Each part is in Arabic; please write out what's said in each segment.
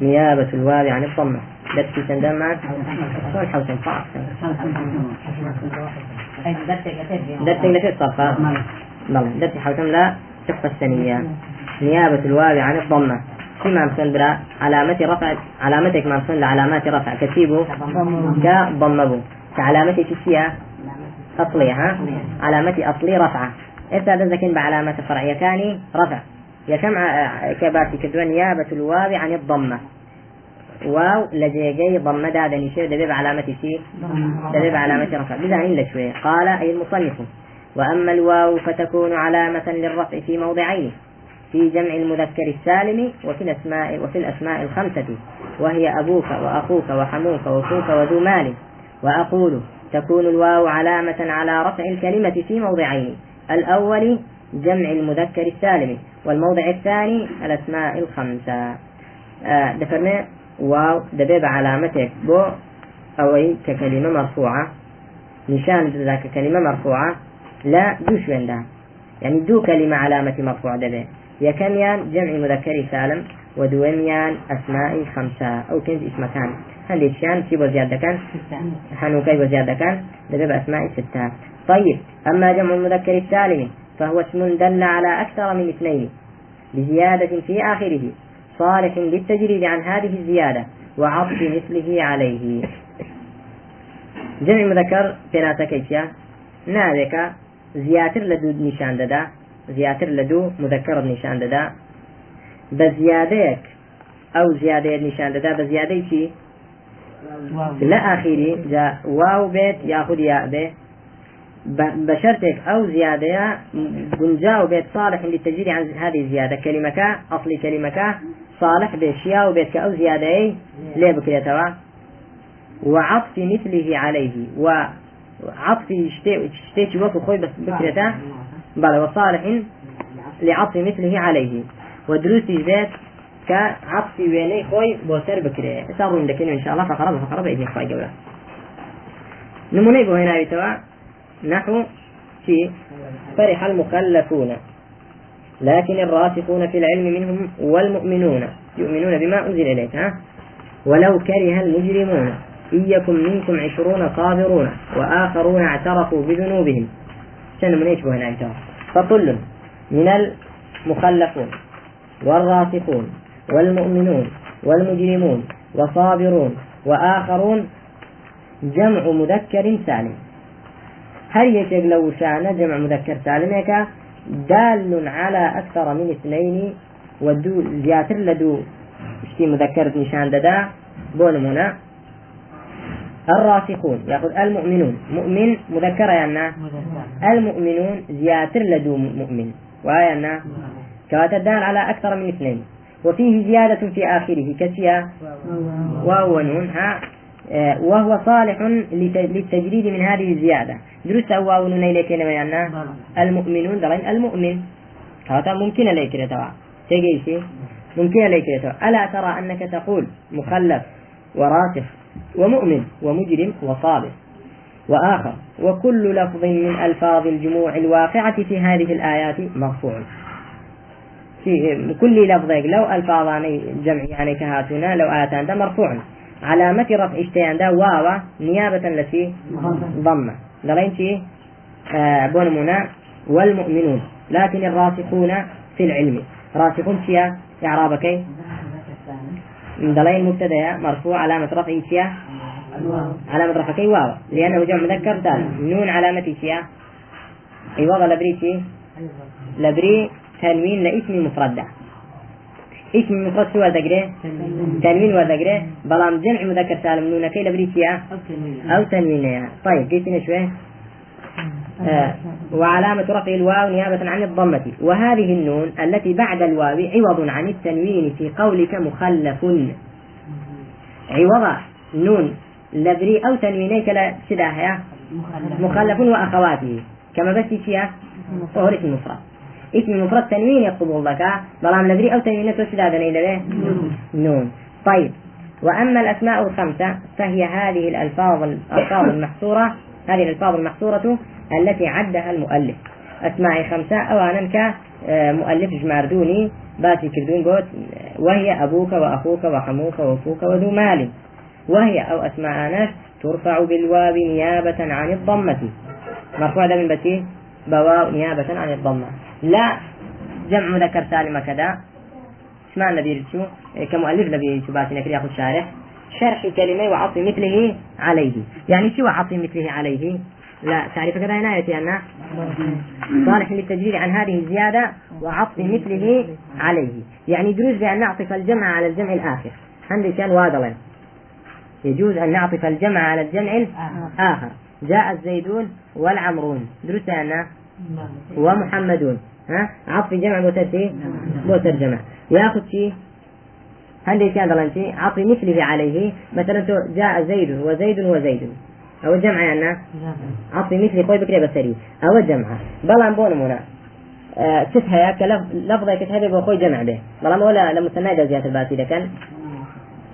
نيابة الواو عن الضمة. دتي سندم معك. صلح حوسن فعل دتي لتي صفا بلى دتي حوسن لا تحفة السنية نيابة الواو عن الضمة. فيما مثلا برا علامة رفع علامتك ما مثلا لعلامات رفع كتيبه. كضمبه كعلامة تسيا أصلية ها؟ علامة أصلي رفعة. إذا ذكين بعلامة فرعية كاني رفع. يكم كباتي كدوان نيابة الواو عن الضمة. واو لجيجي ضمة دادا نشير دبيب علامة سي دبيب علامة رفع. بذا إلا شوية قال أي المصنف. وأما الواو فتكون علامة للرفع في موضعين. في جمع المذكر السالم وفي الأسماء وفي الأسماء الخمسة. وهي أبوك وأخوك وحموك وأخوك وذو مال. وأقول تكون الواو علامة على رفع الكلمة في موضعين. الأول جمع المذكر السالم. والموضع الثاني الأسماء الخمسة. آه دفرنا واو دبيب علامتك بو أو ككلمة مرفوعة. نشان ذاك كلمة مرفوعة. لا دوش وين يعني دو كلمة علامة مرفوع دبي. يكميان جمع مذكر سالم. ودوميان أسماء خمسة. أو كنز اسمكان هنديشان كيف زيادة كان؟ حنوكي وزيادة كان؟ دبيب أسماء ستة. طيب أما جمع المذكر السالم فهو اسم دل على أكثر من اثنين بزيادة في آخره صالح للتجريد عن هذه الزيادة وعطف مثله عليه. جمع مذكر بناتا كيفيا نادك زياتر لدو نشان ددا زياتر لدو مذكر نشان ددا بزيادك أو زيادة نشان ددا بزيادة شي؟ لا آخري جاء واو بيت ياخذ ياء به بشرتك أو زيادة جنجاء بيت صالح للتجريد عن هذه الزيادة. كلمة أصلي كلمة صالح بشياء وبيتك أو زيادة ليه بكريتوا وعطف مثله عليه. وعطف شتيش وكو خوي بس بكريتا بل وصالح لعطف مثله عليه. ودروسي ذات كعطف ويني خوي بوسر بكري سارون دكين إن شاء الله. فقرب فقرب إذن خوي قبل نموني بو هنا نحو في فرح المكلفون. لكن الراسخون في العلم منهم والمؤمنون. يؤمنون بما أنزل إليك ها؟ ولو كره المجرمون. إن يكن منكم عشرون صابرون وآخرون اعترفوا بذنوبهم. شنو من إيش هنا فكل من المخلفون والراسخون والمؤمنون والمجرمون وصابرون وآخرون جمع مذكر سالم. هل يشيك لو شأن جمع مذكر سالم هيك دال على أكثر من اثنين ودو زياتر لدو اشتي مذكر نشان ددا بونمونا الراسخون ياخذ المؤمنون. مؤمن مذكر يعني المؤمنون زياتر لدو مؤمن. وآية كواتا دال على أكثر من اثنين. وفيه زيادة في آخره كسيا؟ واو ونون ها؟ وهو صالح للتجريد من هذه الزيادة. دروس واو ونون إليك يعني المؤمنون درين المؤمن. هذا ممكن ليك توا تجيسي ممكن ليك توا ألا ترى أنك تقول مخلف وراسخ ومؤمن ومجرم وصالح وآخر. وكل لفظ من ألفاظ الجموع الواقعة في هذه الآيات مرفوع. في كل لفظ لو ألفاظ جمع يعني كهاتنا لو ده مرفوع. علامة رفع اشتيان ده واو نيابة التي ضمة. دلين شي؟ آه بونمونا والمؤمنون. لكن الراسخون في العلم. راسخون شيا؟ إعراب كي دلين مبتدأ مرفوع علامة رفع شيا؟ علامة رفع كي واو. لأنه جمع مذكر دال. نون علامة شيا؟ أي وضع لبري شي؟ لبري تنوين لاسم مفرد اسم مفرد شو ذكره تنوين وذكره بلام جمع مذكر سالم نون كي لبري شيا أو تنوين طيب قيتنا شوي. آه وعلامة رفع الواو نيابة عن الضمة. وهذه النون التي بعد الواو عوض عن التنوين في قولك مخلف. عوض نون لذري أو تنوينيك لا سداها مخلف. وأخواته. كما بس فيها اسم المفرد اسم المفرد تنوين يطلب لك بلام لذري أو تنوينك سداها نون. طيب. وأما الأسماء الخمسة فهي هذه الألفاظ الألفاظ المحصورة هذه الألفاظ المحصورة التي عدها المؤلف. أسماء خمسة أولا كمؤلف جماردوني باتي كردون قوت وهي أبوك وأخوك وحموك وفوك وذو مال. وهي أو أسماء ناس ترفع بالواو نيابة عن الضمة. مرفوع من بتي؟ بواو نيابة عن الضمة. لا جمع مذكر سالم كذا. اسمع النبي شو كمؤلف نبي شو باتي نكري ياخذ شارح. شرح كلمة وعطف مثله عليه. يعني شو عطف مثله عليه؟ لا تعريف كذا عناية أن صالح للتجريد عن هذه الزيادة وعطف مثله عليه. يعني يجوز بأن نعطف الجمع على الجمع الآخر. عندي كان واضلا يجوز أن نعطف الجمع على الجمع الآخر. جاء الزيدون والعمرون. درست أن ومحمدون. ها؟ عطف جمع بوترتي بوترجمة ياخذ شيء عندي كان ظلنتي عطف مثله عليه. مثلا جاء زيد وزيد وزيد أو الجمع يعني؟ عطف مثلي خوي بكري بسري أو الجمع بلان بون منا آه كتها كلف لفظة كتها بخوي جمع به. بلان ولا سمعت زيادة الباسي كان.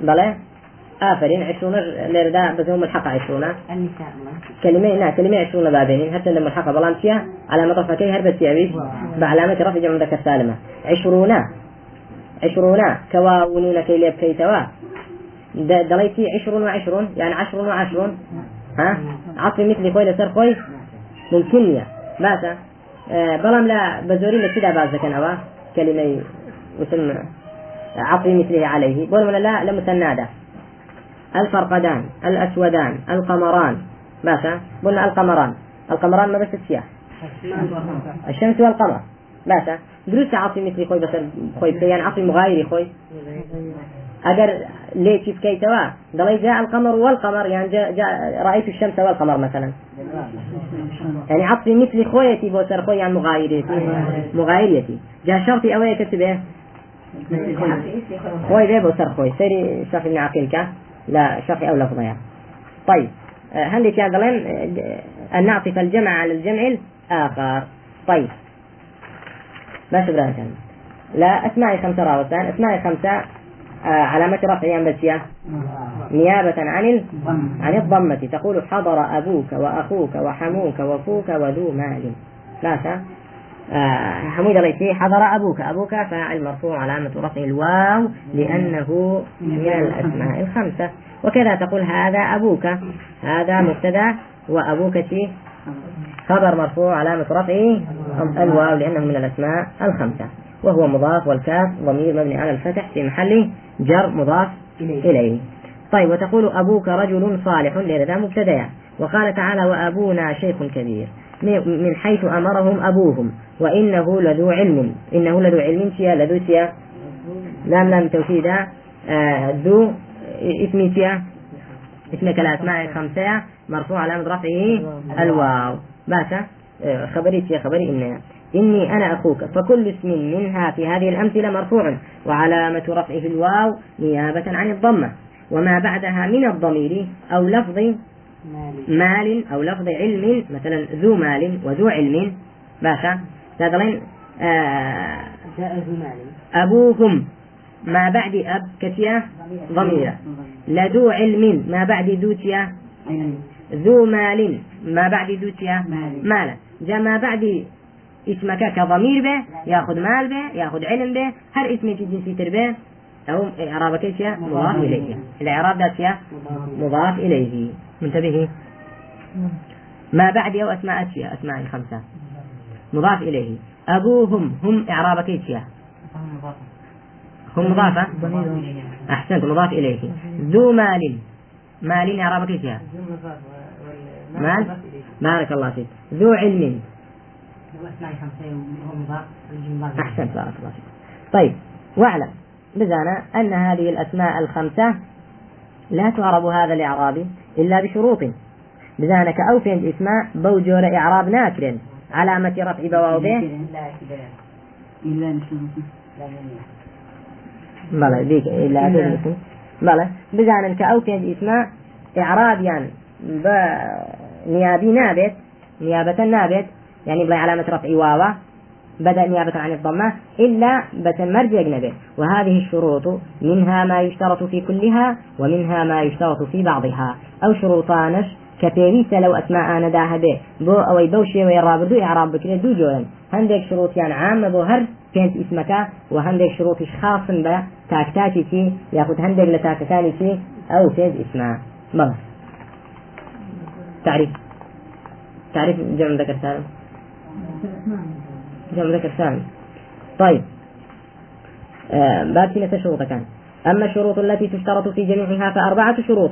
بلا؟ آفرين عشرون لردا بس هم الحق عشرون النساء كلمة لا كلمة عشرون بابين حتى لما الحق بلان فيها على مطرفتين هربت يعيش بعلامة رفع جمع ذكر سالمة. عشرون. عشرون. كواونون كي ليب كي توا. دليتي عشرون وعشرون يعني عشرون وعشرون. ها؟ عطي مثلي خوي لسر خوي؟ ممكن يا. باسا آه بلام لا بزوري لكذا كان أوا كلمة وسم عطي مثله عليه. بول ولا لا لمثنادة الفرقدان الأسودان القمران. باسا قلنا القمران. القمران ما بس السياح. الشمس والقمر. باسا دروس عطي مثلي خوي بس خوي يعني عطي مغايري خوي. اگر ليش بكيتوا دلي جاء القمر والقمر يعني جاء, جاء رأيت الشمس والقمر مثلا. يعني عطي مثل خويتي بوسر خوي يعني مغايرتي مغايرتي جاء شرطي أوي كتبه؟ خوي ذي بوسر خوي. سيري شرط ابن عقيلك لا شرط أو يعني. طيب هل كان دلين أن نعطف الجمع على الجمع الآخر. طيب. ما شبرا لا أسماء خمسة راوتان أسماء خمسة آه، علامة رفع بسيا نيابة عن عن الضمة. تقول حضر أبوك وأخوك وحموك وفوك وذو مال. لا آه حمود الله حضر أبوك. أبوك فاعل مرفوع علامة رفع الواو لأنه من الأسماء الخمسة. وكذا تقول هذا أبوك. هذا مبتدأ وأبوك خبر مرفوع علامة رفعه الواو لأنه من الأسماء الخمسة. وهو مضاف والكاف ضمير مبني على الفتح في محل جر مضاف إليه. طيب وتقول أبوك رجل صالح لهذا مبتدأ. وقال تعالى وأبونا شيخ كبير. من حيث أمرهم أبوهم وإنه لذو علم. إنه لذو علم سيا لذو سيا لام لام توكيدا آه ذو اسم سيا اسمك الأسماء الخمسة مرفوع علامة رفعه الواو. باشا آه، خبري سيا خبري إنها. إني أنا أخوك فكل اسم منها في هذه الأمثلة مرفوع وعلامة رفعه الواو نيابة عن الضمة. وما بعدها من الضمير أو لفظ مال. أو لفظ علم مثلا ذو مال وذو علم. باشا. تدلين آه أبوهم. ما بعد أب كتيا؟ ضميرة. لذو علم. ما بعد ذو تيا؟ ذو مال. ما بعد ذو تيا؟ مالا. جاء ما بعد اسمك كضمير به ياخذ مال به ياخذ علم به هر اسم في جنسي تربيه أو إعرابك مضاف إليه. الإعراب ذات مضاف إليه. منتبه. ما بعد أو أسماء أشياء أسماء الخمسة. مضاف إليه. أبوهم هم إعرابك إيش هم مضافة؟ أحسنت مضاف إليه. ذو مال. مال إعرابك إيش مال؟ بارك الله فيك. ذو علم. أحسنت بارك الله فيك. طيب واعلم بزانا أن هذه الأسماء الخمسة لا تعرب هذا الإعراب. إلا بشروط. بزانك أو فين اسماء بوجور إعراب ناكر علامة رفع بواو به. بلى ذيك إلا الاسم بلى بزانك أو فين اسماء إعراب يعني نيابي نابت نيابة نابت يعني بلا علامة رفع واو. بدأ نيابة عن الضمة إلا بتمرج أجنبه وهذه الشروط منها ما يشترط في كلها ومنها ما يشترط في بعضها. أو شروطانش لو أنا داها به. بو أو بوشي ويراب دو إعراب بكرة دو جولا هندك شروط يعني عامة بو هر كانت اسمك وهندك شروط خاص با تاكتاكي تي ياخذ هندك لتاكتاني تي أو كانت اسمها بلى. تعريف. تعريف جمع ذكر سالم جمع ذكر سالم طيب. آه باب سنة شروط كان أما الشروط التي تشترط في جميعها فأربعة شروط.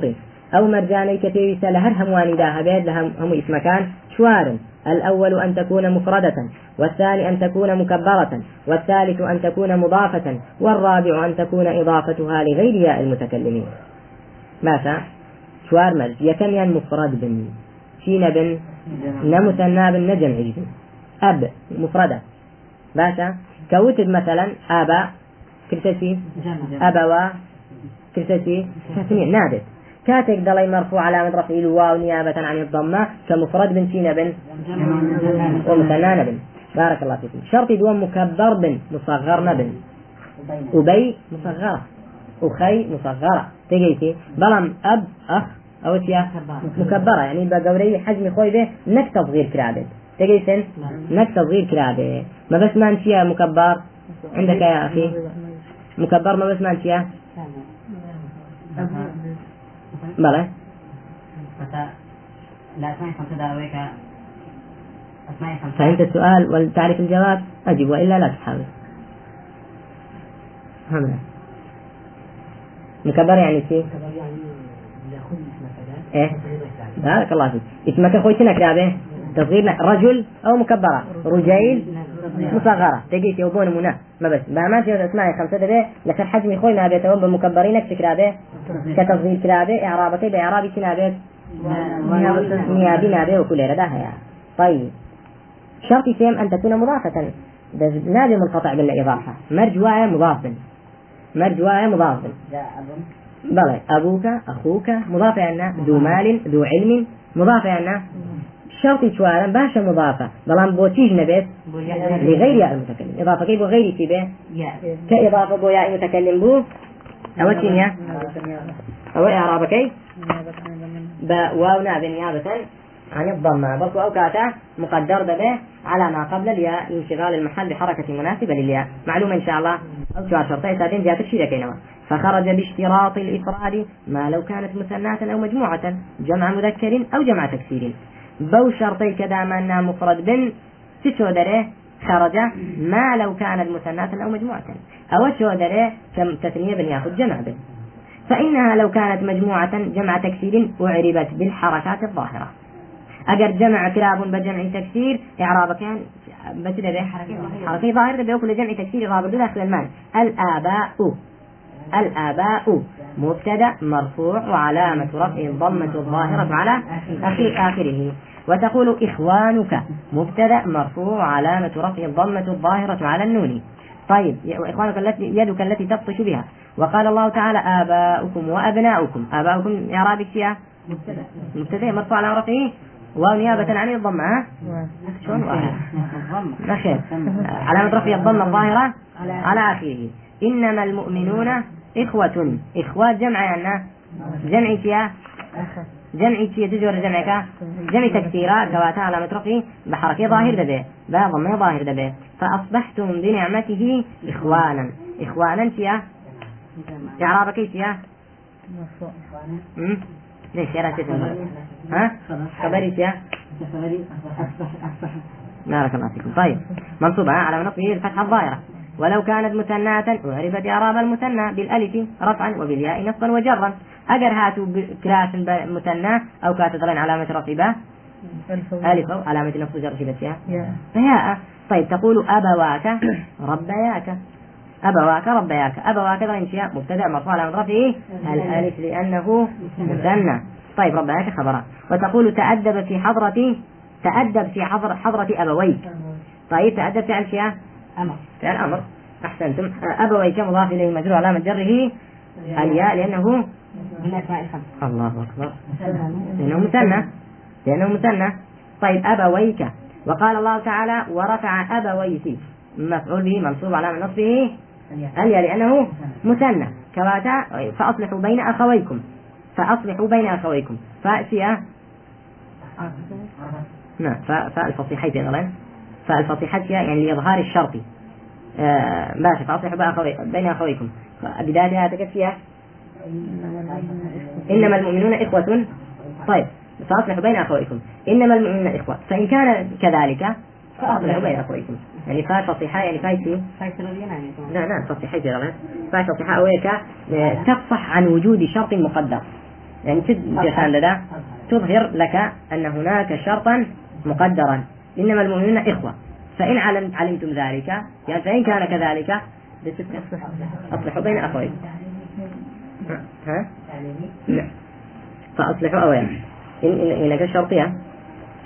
أو مرجاني كثير لهر همواني داها بيد لهم هم اسم كان. شوار. الأول أن تكون مفردة. والثاني أن تكون مكبرة. والثالث أن تكون مضافة. والرابع أن تكون إضافتها لغير ياء المتكلمين. ماذا؟ شوار مرج يكن مفرد بن؟ شين بن؟ نمثنى بن نجم عجبن أب مفردة. باشا. كوتب مثلا أبا كرتسي. أبوا كرتسي. تثنية نادت كاتك دلي مرفوع على رفع الواو نيابة عن الضمة كمفرد بن سين بن ومثنى بن بارك الله فيكم. شرط دوم مكبر بن مصغر نبن أبي مصغرة. أخي مصغرة. تجيتي. بلم أب أخ أو تيا مكبرة. يعني بقوري حجم خوي به نك تصغير كرابت تجيسن نك تصغير كرابت ما بس ما انتيا مكبر. عندك يا أخي؟ مكبر ما بس ما انتيا بلى. لا فهمت السؤال وتعرف الجواب؟ أجب وإلا لا تحاول. همنا مكبر يعني شيء؟ إيه. بارك الله فيك. اسمك أخوي شنو كتابه تصغير رجل أو مكبرة. رجيل. مصغرة. تجي يوبون منا ما بس. ما ما تقدر تسمعي خمسة دبي. لك الحجم خوي ما بيتهم بمكبرين. إكس كرابه كتصغير كرابه اعرابك باعرابي كنابه نيابي نابه وكل هذا. يا طيب. شرط سيم أن تكون مضافة. نادي منقطع بالإضافة. مرجوة مضاف مرجوة مضاف بلى. أبوك أخوك مضاف عنا. ذو مال ذو علم. مضاف عنا. شرطي شوارا باشا مضافة بلان بوتيج نبيت لغير ياء المتكلم إضافة كيف غير تبه كإضافة بو ياء المتكلم بو أو تينيا أو إعراب كي واو ناب نيابة عن الضمة بل أو كاتا مقدر به على ما قبل الياء انشغال المحل بحركة مناسبة للياء معلومة إن شاء الله. أو شوار شرطين سادين جاءت الشيء كينما فخرج باشتراط الإفراد ما لو كانت مثناة أو مجموعة. جمع مذكر أو جمع تكسير. بو شرطي كذا ما مفرد بن تشودره خرج ما لو كانت مثناة أو مجموعة أو شودره كم تثنية بن ياخذ جمع بن. فإنها لو كانت مجموعة جمع تكسير أعربت بالحركات الظاهرة. أجر جمع كلاب بجمع تكسير إعراب كان بس حركة ظاهرة بيقول جمع تكسير إعراب داخل المال. الآباء. الآباء. مبتدأ مرفوع وعلامة رفع الضمة الظاهرة على آخره. وتقول إخوانك. مبتدأ مرفوع وعلامة رفع الضمة الظاهرة على النون. طيب وإخوانك التي يدك التي تبطش بها. وقال الله تعالى آباؤكم وأبناؤكم. آباؤكم إعراب فيها مبتدأ. مبتدأ مرفوع على رفعه. ونيابة عن الضمة ها؟ شلون؟ خير. علامة رفع الضمة الظاهرة على آخره إنما المؤمنون إخوة. إخوة جمع يعني جمع فيها جمع فيها تجور جمعك جمع تكسيرا. كواتا على مترقي بحركة ظاهر دبي با ضمن ظاهر دبي فأصبحتم بنعمته إخوانا. إخوانا فيها إعراب كيف فيها ليش يا ها؟ خبري فيها بارك الله فيكم. طيب. منصوبة على نصبه الفتحة الظاهرة. ولو كانت مثناة أعربت إعراب المثنى بالألف رفعا وبالياء نصبا وجرا. أجر هاتوا كلاس مثنى أو كانت علامة رفع ألف علامة نصب جر شبتها فياء طيب تقول أبواك ربياك. أبواك ربياك. أبواك ضرين شيء مبتدأ مرفوع على رفعه. الألف لأنه مثنى طيب ربنا خبرا. وتقول تأدب في حضرة تأدب في حضر حضرة أبويك. طيب تأدب فعل شيء أمر فعل أمر أحسنتم. أبويك مضاف إليه مجرور علامة جره الياء لأنه من أسماء الخمس الله أكبر. لأنه مثنى لأنه مثنى طيب أبويك. وقال الله تعالى ورفع أبويه مفعول به منصوب على نصبه. الياء. لأنه مثنى كواتا فأصلحوا بين أخويكم. فأصلحوا بين أخويكم. فأتي نعم فالفصيحين أيضا فالفصيحة يعني لإظهار الشرط. آه ماشي فأصلحوا بين أخويكم. بدايتها تكفيها إنما المؤمنون إخوة. طيب فأصلحوا بين أخويكم. إنما المؤمنون إخوة. فإن كان كذلك فأصلحوا بين أخويكم. يعني فاي فصيحة يعني فاي شيء. لا لا فصيحة جرى. فاي فصيحة ئەوەیکە تفصح عن وجود شرط مقدر. يعني لدى تظهر لك أن هناك شرطا مقدرا. إنما المؤمنون إخوة. فإن علمتم ذلك يعني فإن كان كذلك أصلحوا بين أخويكم ها؟ لا. فأصلحوا أولا إن إن إنك شرطية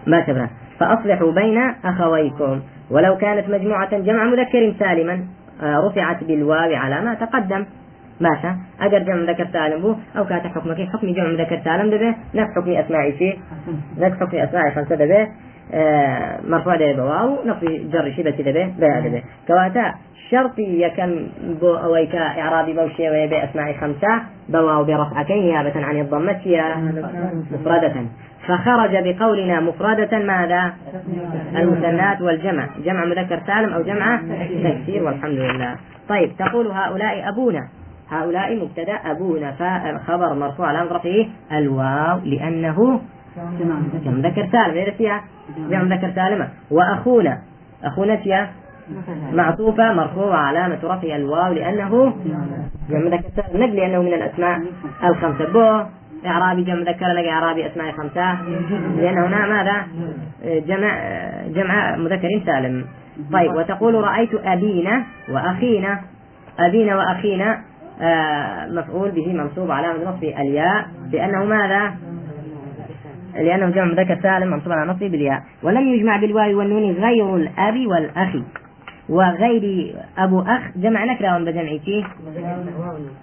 ما شبه فأصلحوا بين أخويكم. ولو كانت مجموعة جمع مذكر سالما آه، رفعت بالواو على ما تقدم. ماشى أجر جمع مذكر سالم بو أو كانت حكمك حكم جمع مذكر سالم دبه. نفس حكم أسماء شيء. نفس حكم أسماء خمسة دبه مرفوع دبه بواو نفس جر شبه دبه بها دبه كواتا شرطي يكم بو أويك إعرابي بوشي ويبي أسماء خمسة بواو برفعتين نيابة عن الضمة مفردة. فخرج بقولنا مفردة ماذا؟ المثنات والجمع. جمع مذكر سالم أو جمع تكسير والحمد لله. طيب تقول هؤلاء أبونا. هؤلاء مبتدا أبونا فالخبر مرفوع على رفعه الواو لأنه مذكر سالم. ليس فيها؟ جمع مذكر سالمة. وأخونا. أخونا فيها معطوفة مرفوعة علامة رفع الواو لأنه جمع مذكر سالم نقل لأنه من الأسماء الخمسة. بو. إعرابي جمع مذكر لقى إعرابي أسماء خمسة. لأن هنا ماذا؟ جمع جمع مذكر سالم. طيب وتقول رأيت أبينا وأخينا. أبينا وأخينا آه، مفعول به منصوب علامة نصبه الياء لأنه ماذا؟ لأنه جمع مذكر سالم منصوب على نصبه بالياء ولم يجمع بالواو والنون غير الأب والأخ. وغير أبو أخ جمع نكرة ولا جمع شيء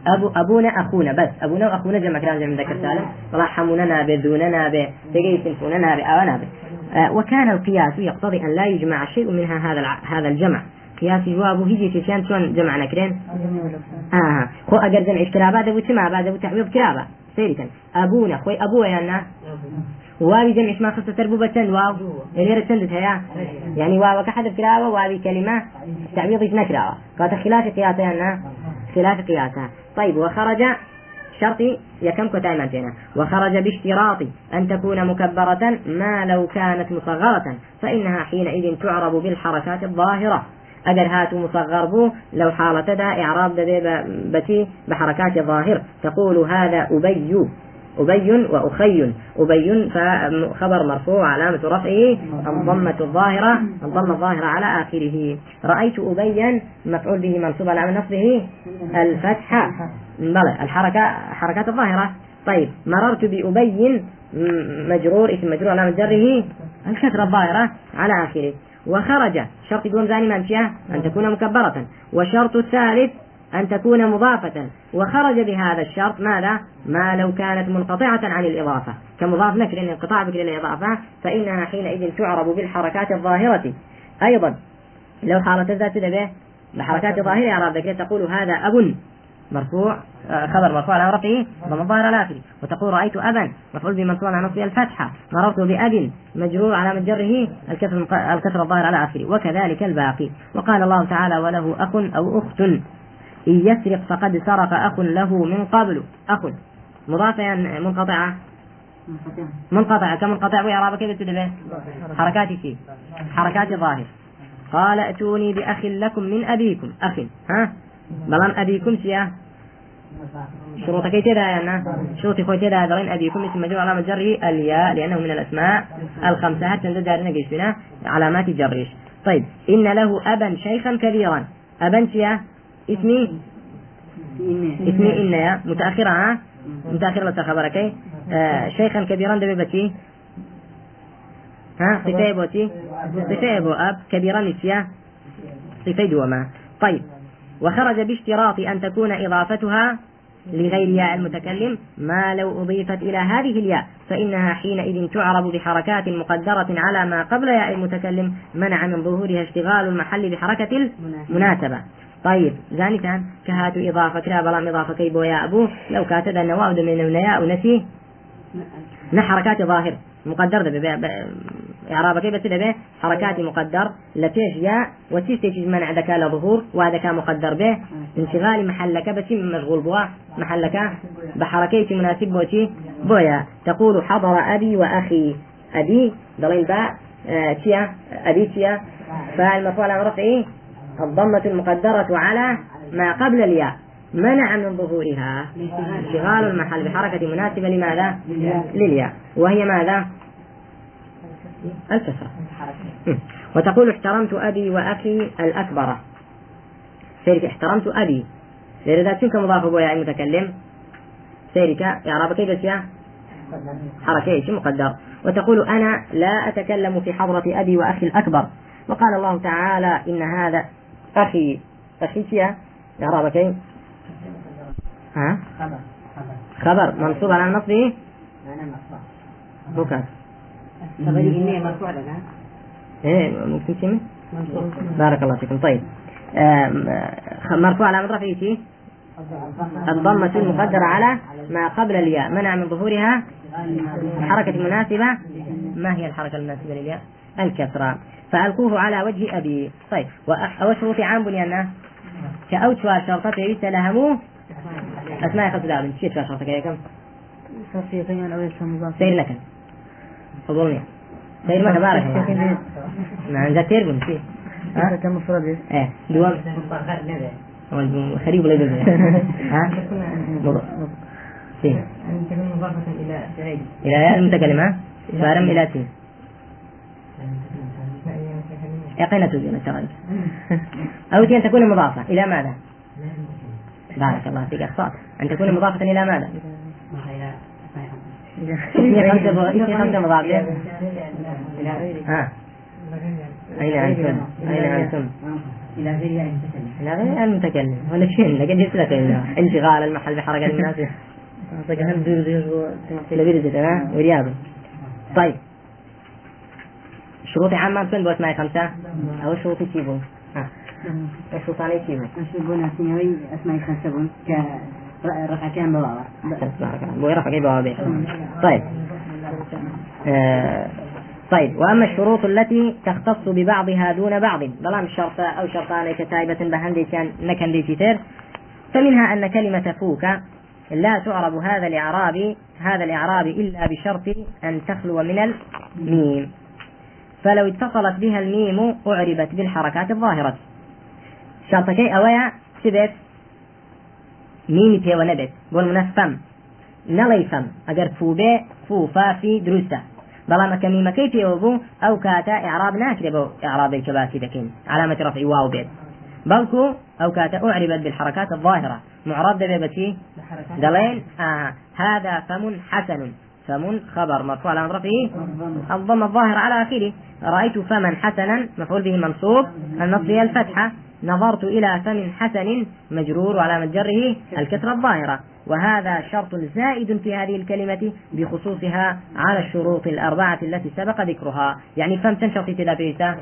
أبو أبونا أخونا. بس. أبونا وأخونا جمع كلام جمع ذكر سالم. رحموننا بذوننا به تجي سنفوننا بأوانا به. آه وكان القياس يقتضي أن لا يجمع شيء منها هذا هذا الجمع. قياس جوابه هيجي في شان شلون جمع نكرين؟ آه. خو أجر جمع كرابة دبو تما بعد دبو تعويض كرابة. سيري أبونا. خوي أبوه يعني واوي جمع اسمها خصة چند واو. اللي چندت هيا. يعني واو كحذف كراوة واوي كلمة. تعويض نكراوة قالت خلاف قياسها أنها خلاف قياسها طيب وخرج شرطي يكم كتايما فينا. وخرج باشتراط أن تكون مكبرة ما لو كانت مصغرة. فإنها حينئذ تعرب بالحركات الظاهرة. أجر هاتو مصغر بو لو حالة دا إعراب دا بتي بحركات ظاهر. تقول هذا أبي. أبي وأخي. أبي فخبر مرفوع علامة رفعه. الضمة الظاهرة. الضمة الظاهرة على آخره. رأيت أبيا مفعول به منصوب على نصبه. الفتحة بلى. الحركة حركات الظاهرة. طيب. مررت بأبي مجرور اسم مجرور علامة جره. الكسرة الظاهرة على آخره. وخرج. شرط دون ثاني ما أن تكون مكبرة. وشرط الثالث أن تكون مضافة. وخرج بهذا الشرط ماذا؟ ما لو كانت منقطعة عن الإضافة. كمضاف نكر انقطاع بكر الإضافة فإنها حينئذ تعرب بالحركات الظاهرة. أيضا لو حالة الذات به بحركات ظاهرة إعراب ذكر تقول هذا أب. مرفوع آه، خبر مرفوع على رفعه ضم الظاهر الآخر وتقول رأيت أبا مفعول بمنصوب على نصبه الفتحة. مررت بأب مجرور على مجره الكسر الكسر الظاهر على آخره. وكذلك الباقي. وقال الله تعالى وله أخ أو أخت. إن يسرق فقد سرق أخ له من قبل. أخ. مضافة منقطعة منقطعة كمنقطع وإعراب كيف تدبه. حركات شيء حركات ظاهر. قال ائتوني بأخ لكم من أبيكم. أخ. ها؟ بلان أبيكم سيا شروط كي تدا يعني شروط كي تدا درين أبيكم؟ اسم مجرور علامة جره الياء لأنه من الأسماء الخمسة. حتى ندار نقيس بنا. علامات جريش طيب. إن له أبا شيخا كبيرا. أبا سيا اسمي إن يا. متأخرة ها؟ متأخرة لسا خبرك آه شيخا كبيرا دبي بتي ها؟ صفة بوتي صفة بو أب. كبيرا نسيا صفة دوما طيب. وخرج باشتراط أن تكون إضافتها لغير ياء المتكلم ما لو أضيفت إلى هذه الياء فإنها حينئذ تعرب بحركات مقدرة على ما قبل ياء المتكلم منع من ظهورها اشتغال المحل بحركة المناسبة. طيب كهات إضافة كلا بلام إضافة كي بويا أبو لو أن واحد من النياء ونسي نحركات ظاهر مقدر ده إعراب كيف به؟ حركات مقدر لتيش يا وتيش تيش منع ذكاء لظهور وهذا مقدر به. انشغال محلك بس مشغول بوا محلك بحركة مناسب بوتي بويا تقول حضر أبي وأخي. أبي ضليل باء آه تيا أبي تيا فالمفعول عن رفعه. الضمة المقدرة على ما قبل الياء. منع من ظهورها. انشغال المحل بحركة مناسبة لماذا؟ للياء. وهي ماذا؟ الكسرة. وتقول احترمت أبي وأخي الأكبر. سيرك احترمت أبي. ذات شنك مضاف أبويا المتكلم سيرك إعراب كيف يا؟ حركة مقدر. وتقول أنا لا أتكلم في حضرة أبي وأخي الأكبر. وقال الله تعالى إن هذا أخي أخي يا إعراب كيف ها؟ خبر. خبر منصوب على النصب مكان خبري إني مرفوع لك إيه ممكن كلمة بارك الله فيكم. طيب. مرفوع على رفعه شيء الضمة المقدرة على ما قبل الياء. منع من ظهورها؟ حركة مناسبة. ما هي الحركة المناسبة للياء؟ الكسرة. فألقوه على وجه أبي. طيب وشروط عام بنيانا كأوت شرطة يتلهموه أسماء خمس دعوة شيء شرطة كم؟ سير لك. فضلني سير ما تبارك ما عندها تيربون فيه ها كم مفرد إيه دوام. خريب ولا يدري ها؟ مضافة إلى سعيد. إلى المتكلم ها فارم إلى سين. بين شغل أو أن تكون مضافة. إلى ماذا؟ بارك الله فيك. أخطأت. أن تكون مضافة إلى ماذا؟ اسمي خمسة اسمي خمسة مضاف ها أين أنتم؟ أين أنتم؟ إلى غير المتكلم إلى غير المتكلم ولا شيء. لقد جبت لك انشغال المحل بحركة الناس. لبيرزة ها ورياض. طيب. شروط عامة تكون بأسماء خمسة؟ أو شروط تيبون ها. الشروطان تيبون أشربون سنوي أسماء خمسة بون. رفع كان بواوا بوي رفع بواوا طيب. آه طيب. وأما الشروط التي تختص ببعضها دون بعض. بلام شرط أو شرطان كتائبة بهندي كان نكن دي كتير. فمنها أن كلمة فوك لا تعرب هذا الإعراب هذا الإعراب إلا بشرط أن تخلو من الميم. فلو اتصلت بها الميم أعربت بالحركات الظاهرة. شرطكي أويا سبت. ميمي بي ونبت بون منفم نڵی فەم ئەگەر فوبێ فوفافی دروستە بەڵام ئەگەر میمەکەی پێوە بوو ئەو کاتە ئعراب ناکرێ بۆ ئعرابی کە باسی دەکەین علامة رفع واو بێت. بەڵکو ئەو کاتە أعربت بالحركات الظاهرة. معرب دەبێ بە چی دەڵێین آه. هذا فم حسن. فم خبر مرفوع على رفعه الضم الظاهر على آخره. رأيت فما حسنا مفعول به منصوب. النصب هي الفتحة. نظرت إلى فم حسن مجرور وعلامة جره الكسرة الظاهرة. وهذا شرط زائد في هذه الكلمة بخصوصها على الشروط الأربعة التي سبق ذكرها. يعني فم تنشط في بيتا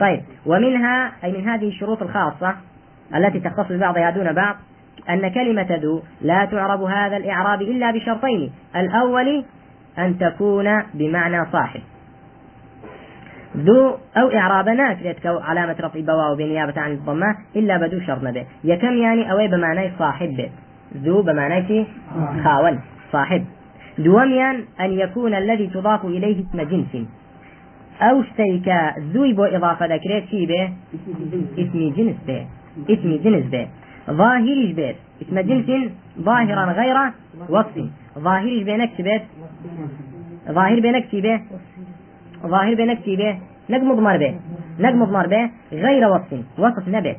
طيب. ومنها أي من هذه الشروط الخاصة التي تختص ببعضها دون بعض أن كلمة ذو لا تعرب هذا الإعراب إلا بشرطين. الأول أن تكون بمعنى صاحب. ذو أو إعراب ناكرة كو علامة رفع بواو بنيابة عن الضمة إلا بدو شرط نبي. يكم يعني أوي بمعنى صاحب. بيت ذو بمعنى خاون. صاحب. دوميا أن يكون الذي تضاف إليه اسم جنس. أو شتيك ذو بو إضافة ذكرت شي به اسم جنس. به اسم جنس به ظاهري بيت؟ اسم جنس ظاهرا غير وصف ظاهري بينك بيت؟ ظاهر بينك به ظاهر بينك به نق مضمر به نق مضمر به غير وصف وصف نبه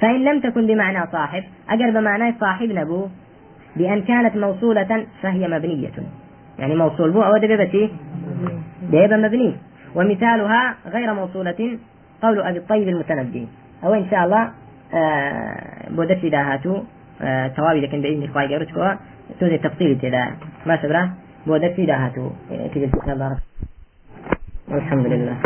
فإن لم تكن بمعنى صاحب أجر بمعنى صاحب نبو. بأن كانت موصولة فهي مبنية. يعني موصول بو أو دبيبتي دبيبة مبني. ومثالها غير موصولة قول أبي الطيب المتنبي. أو إن شاء الله آه بودت داهاتو آه توابي لكن بإذن الله قرتكوا توزي تفصيل تدا ما سبرا بودت داهاتو. آه، كذا والحمد لله.